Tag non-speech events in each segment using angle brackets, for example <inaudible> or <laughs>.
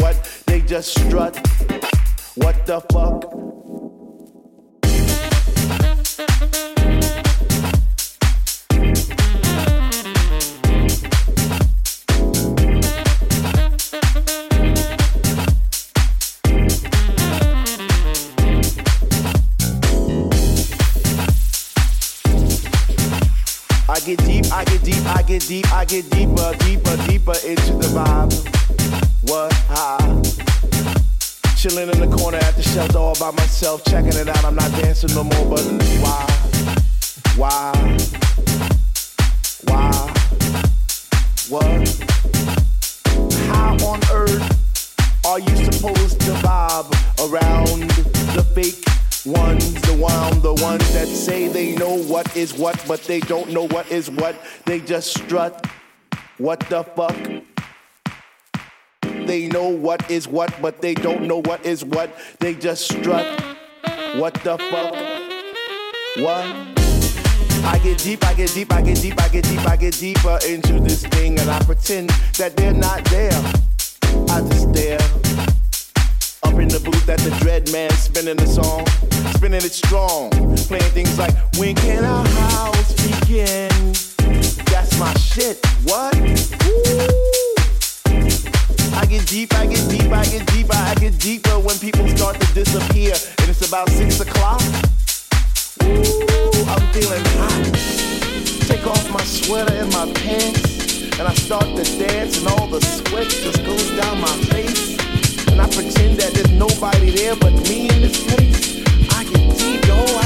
what. They just strut. What the fuck? I get deep, I get deep, I get deep, I get deeper, deeper, deeper into the vibe. What? Ah. Chilling in the corner at the shelter all by myself, checking it out. I'm not dancing no more, but why? Why? Why? What? How on earth are you supposed to vibe around the fake ones, the one, the ones that say they know what is what, but they don't know what is what. They just strut. What the fuck? They know what is what, but they don't know what is what. They just strut. What the fuck? What? I get deep, I get deep, I get deep, I get deep, I get deeper into this thing, and I pretend that they're not there. I just stare. Up in the booth at the dread man spinning the song, spinning it strong, playing things like When can our house begin? That's my shit. What? Woo! I get deep, I get deep, I get deeper, I get deeper when people start to disappear, and it's about six o'clock. Ooh, I'm feeling hot. Take off my sweater and my pants, and I start to dance, and all the sweat just goes down my face. And I pretend that there's nobody there but me in this place. I get deep, yo, I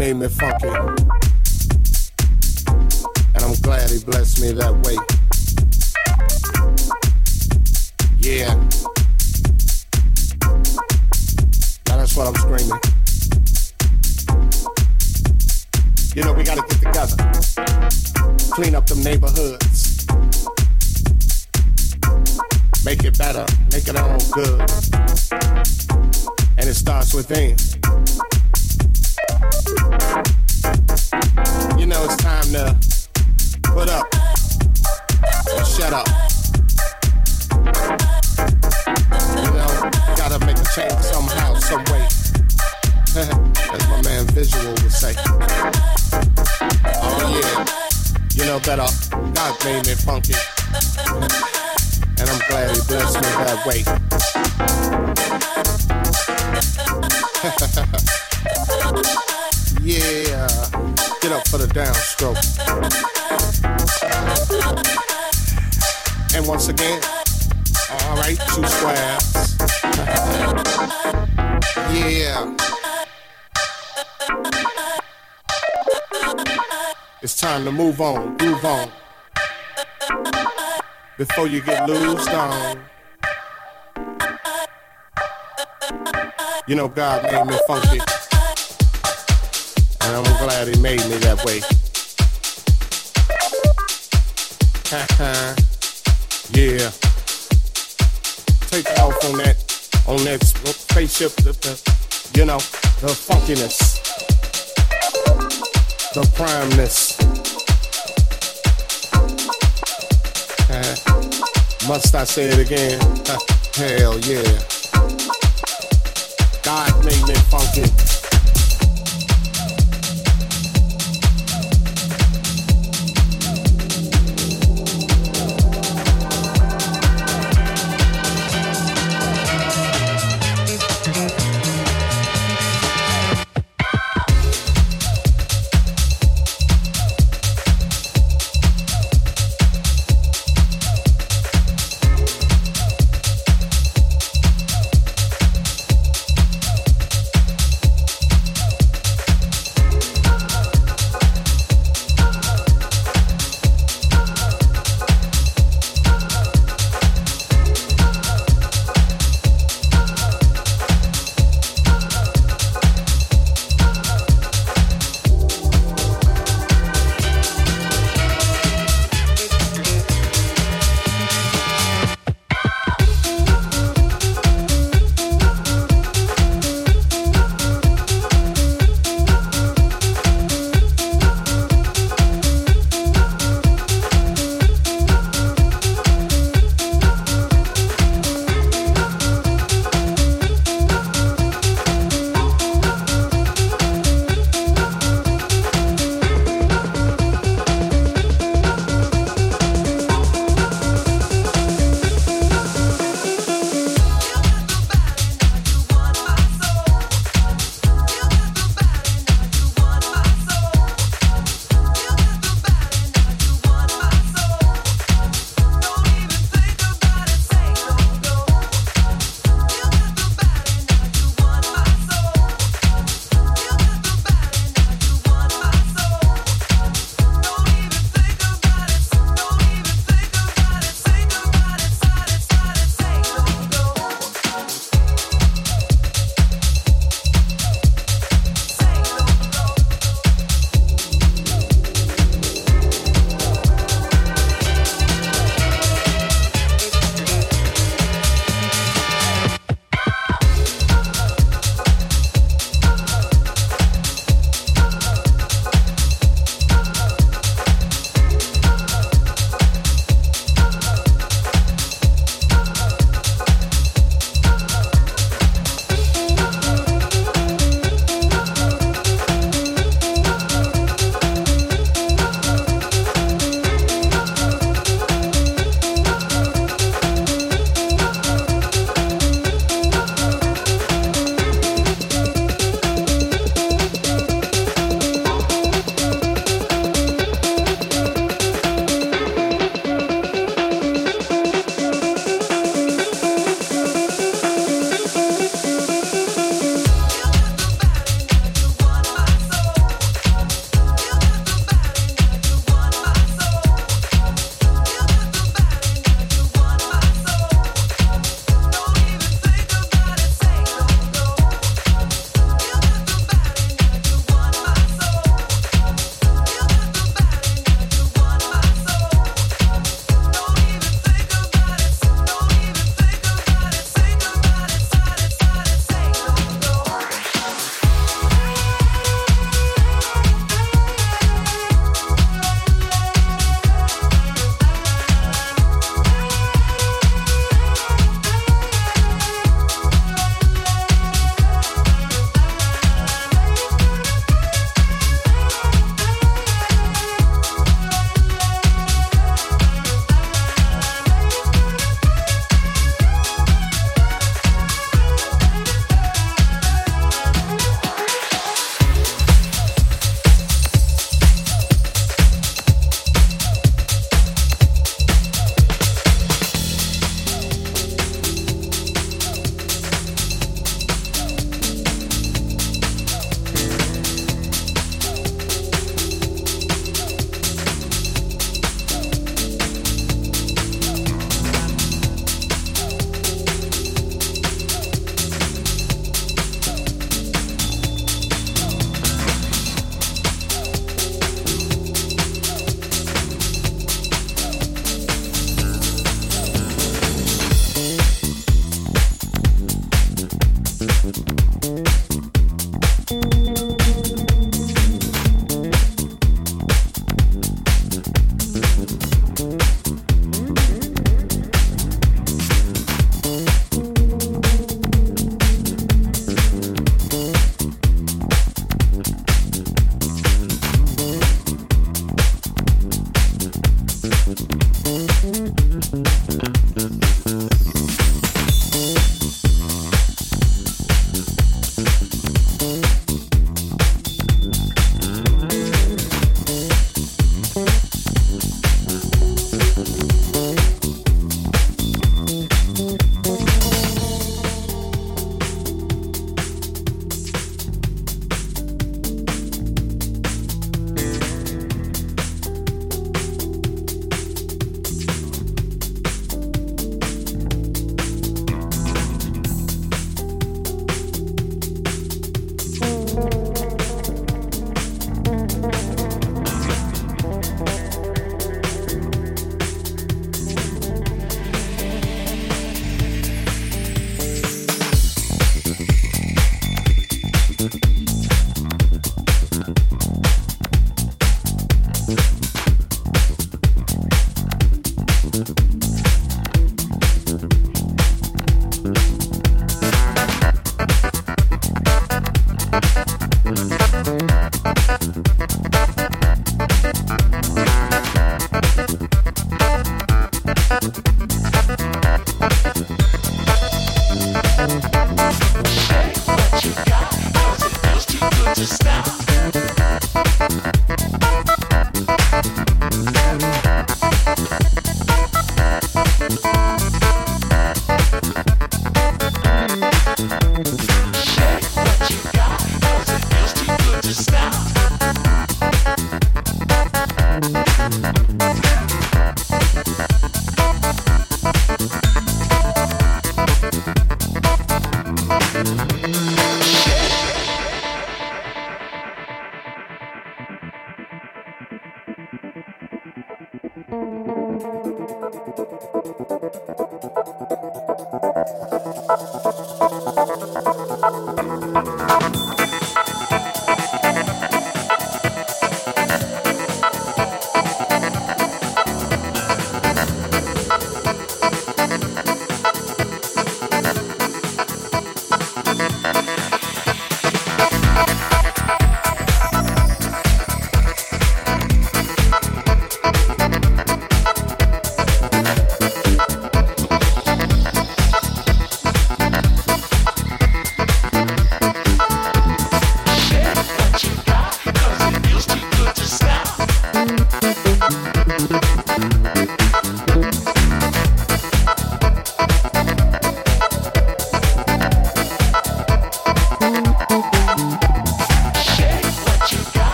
made me funky. And I'm glad he blessed me that way. Yeah. Now that's what I'm screaming. You know, we gotta get together. Clean up them neighborhoods. Make it better. Make it all good. And it starts within. Time to put up or shut up. You know, gotta make a change somehow, some way. <laughs> As my man Visual would say. Oh yeah, you know uh, God made me funky, and I'm glad He blessed me that way. <laughs> yeah, for the downstroke. And once again, all right, two squares. yeah. It's time to move on, move on. Before you get loosed on. You know God made me funky. And I'm glad he made me that way. <laughs> yeah. Take off on that, on that spaceship, the, the, you know, the funkiness the primeness. <laughs> Must I say it again? <laughs> Hell yeah. God made me funky.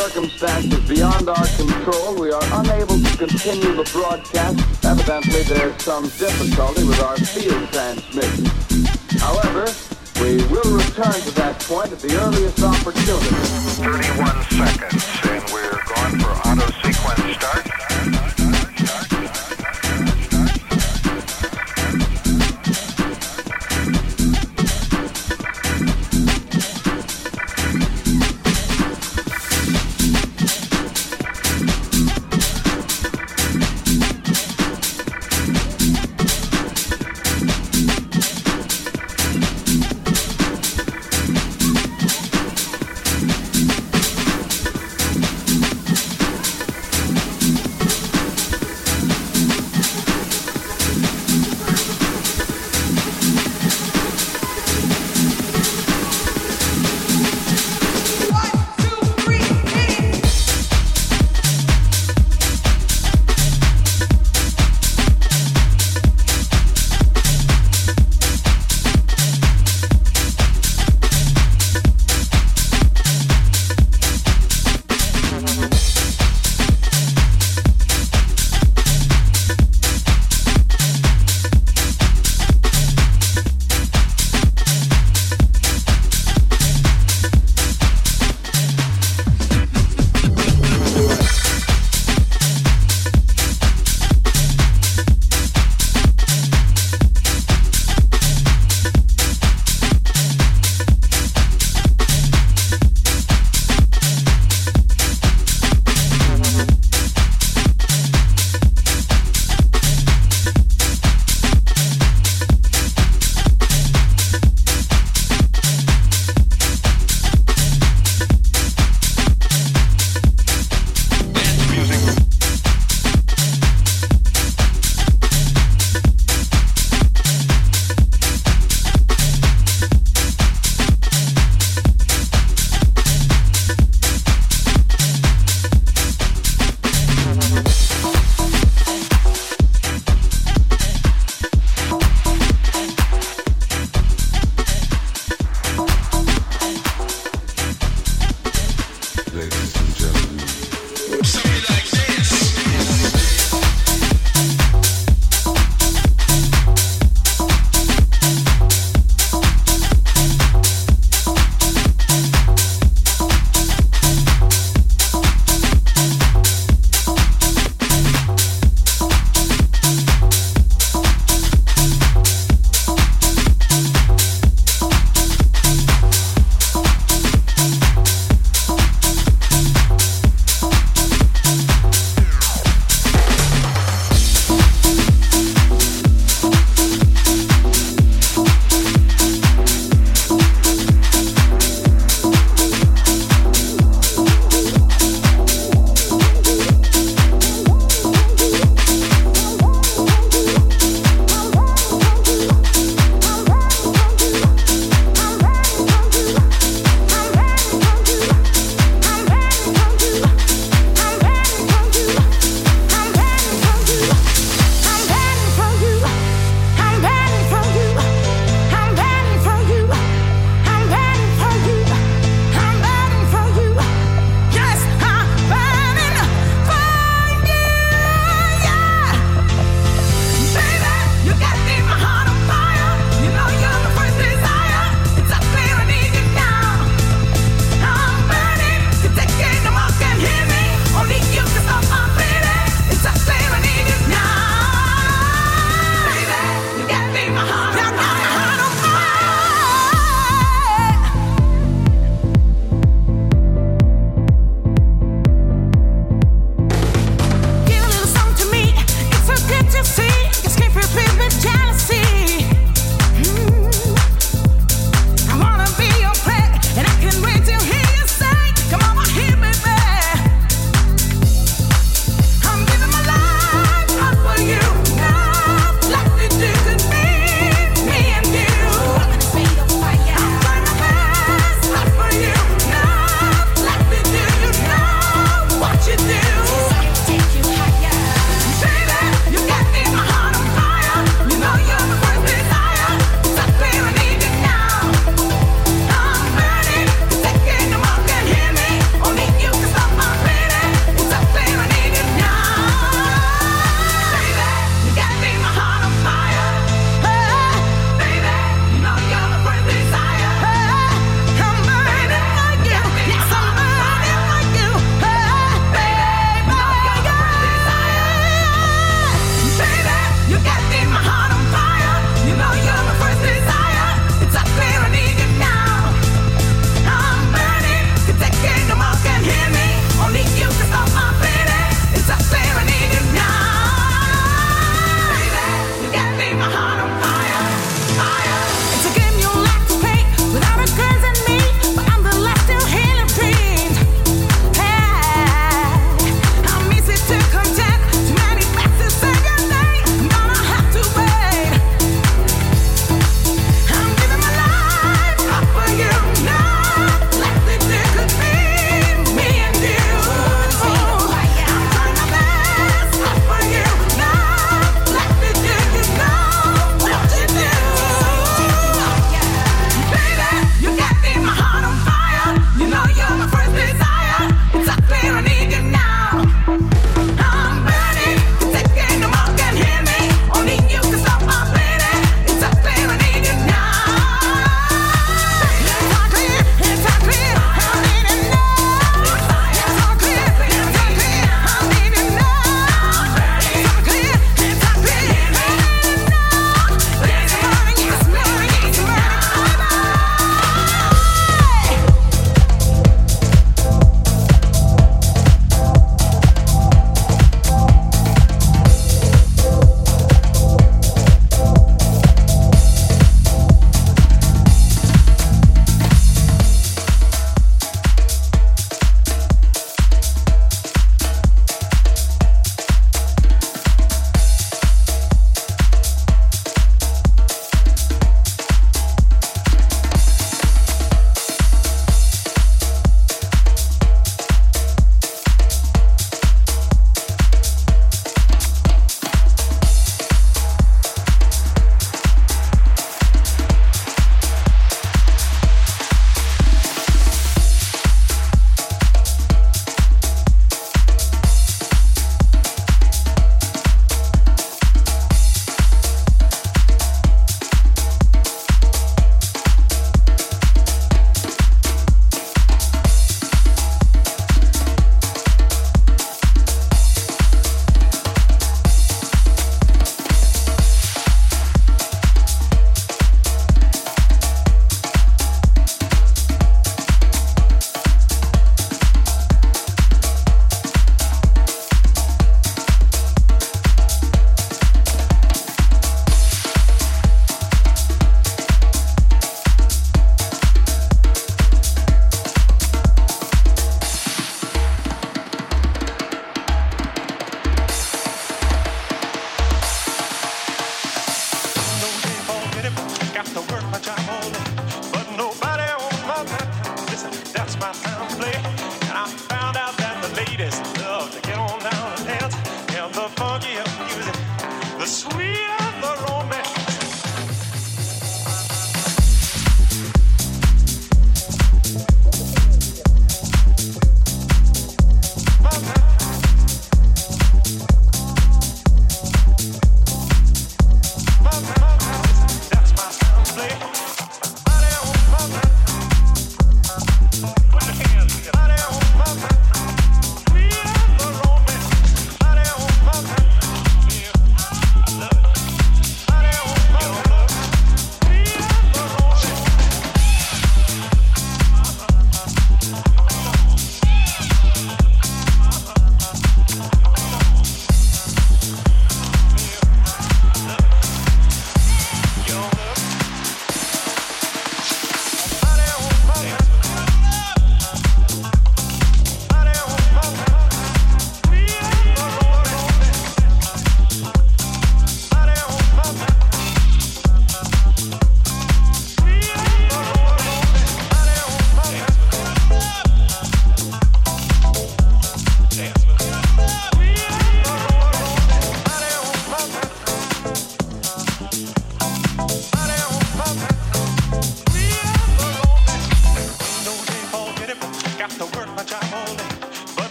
circumstances beyond our control, we are unable to continue the broadcast. Evidently, there's some difficulty with our field transmission. However, we will return to that point at the earliest opportunity. 31 seconds, and we're going for auto sequence start.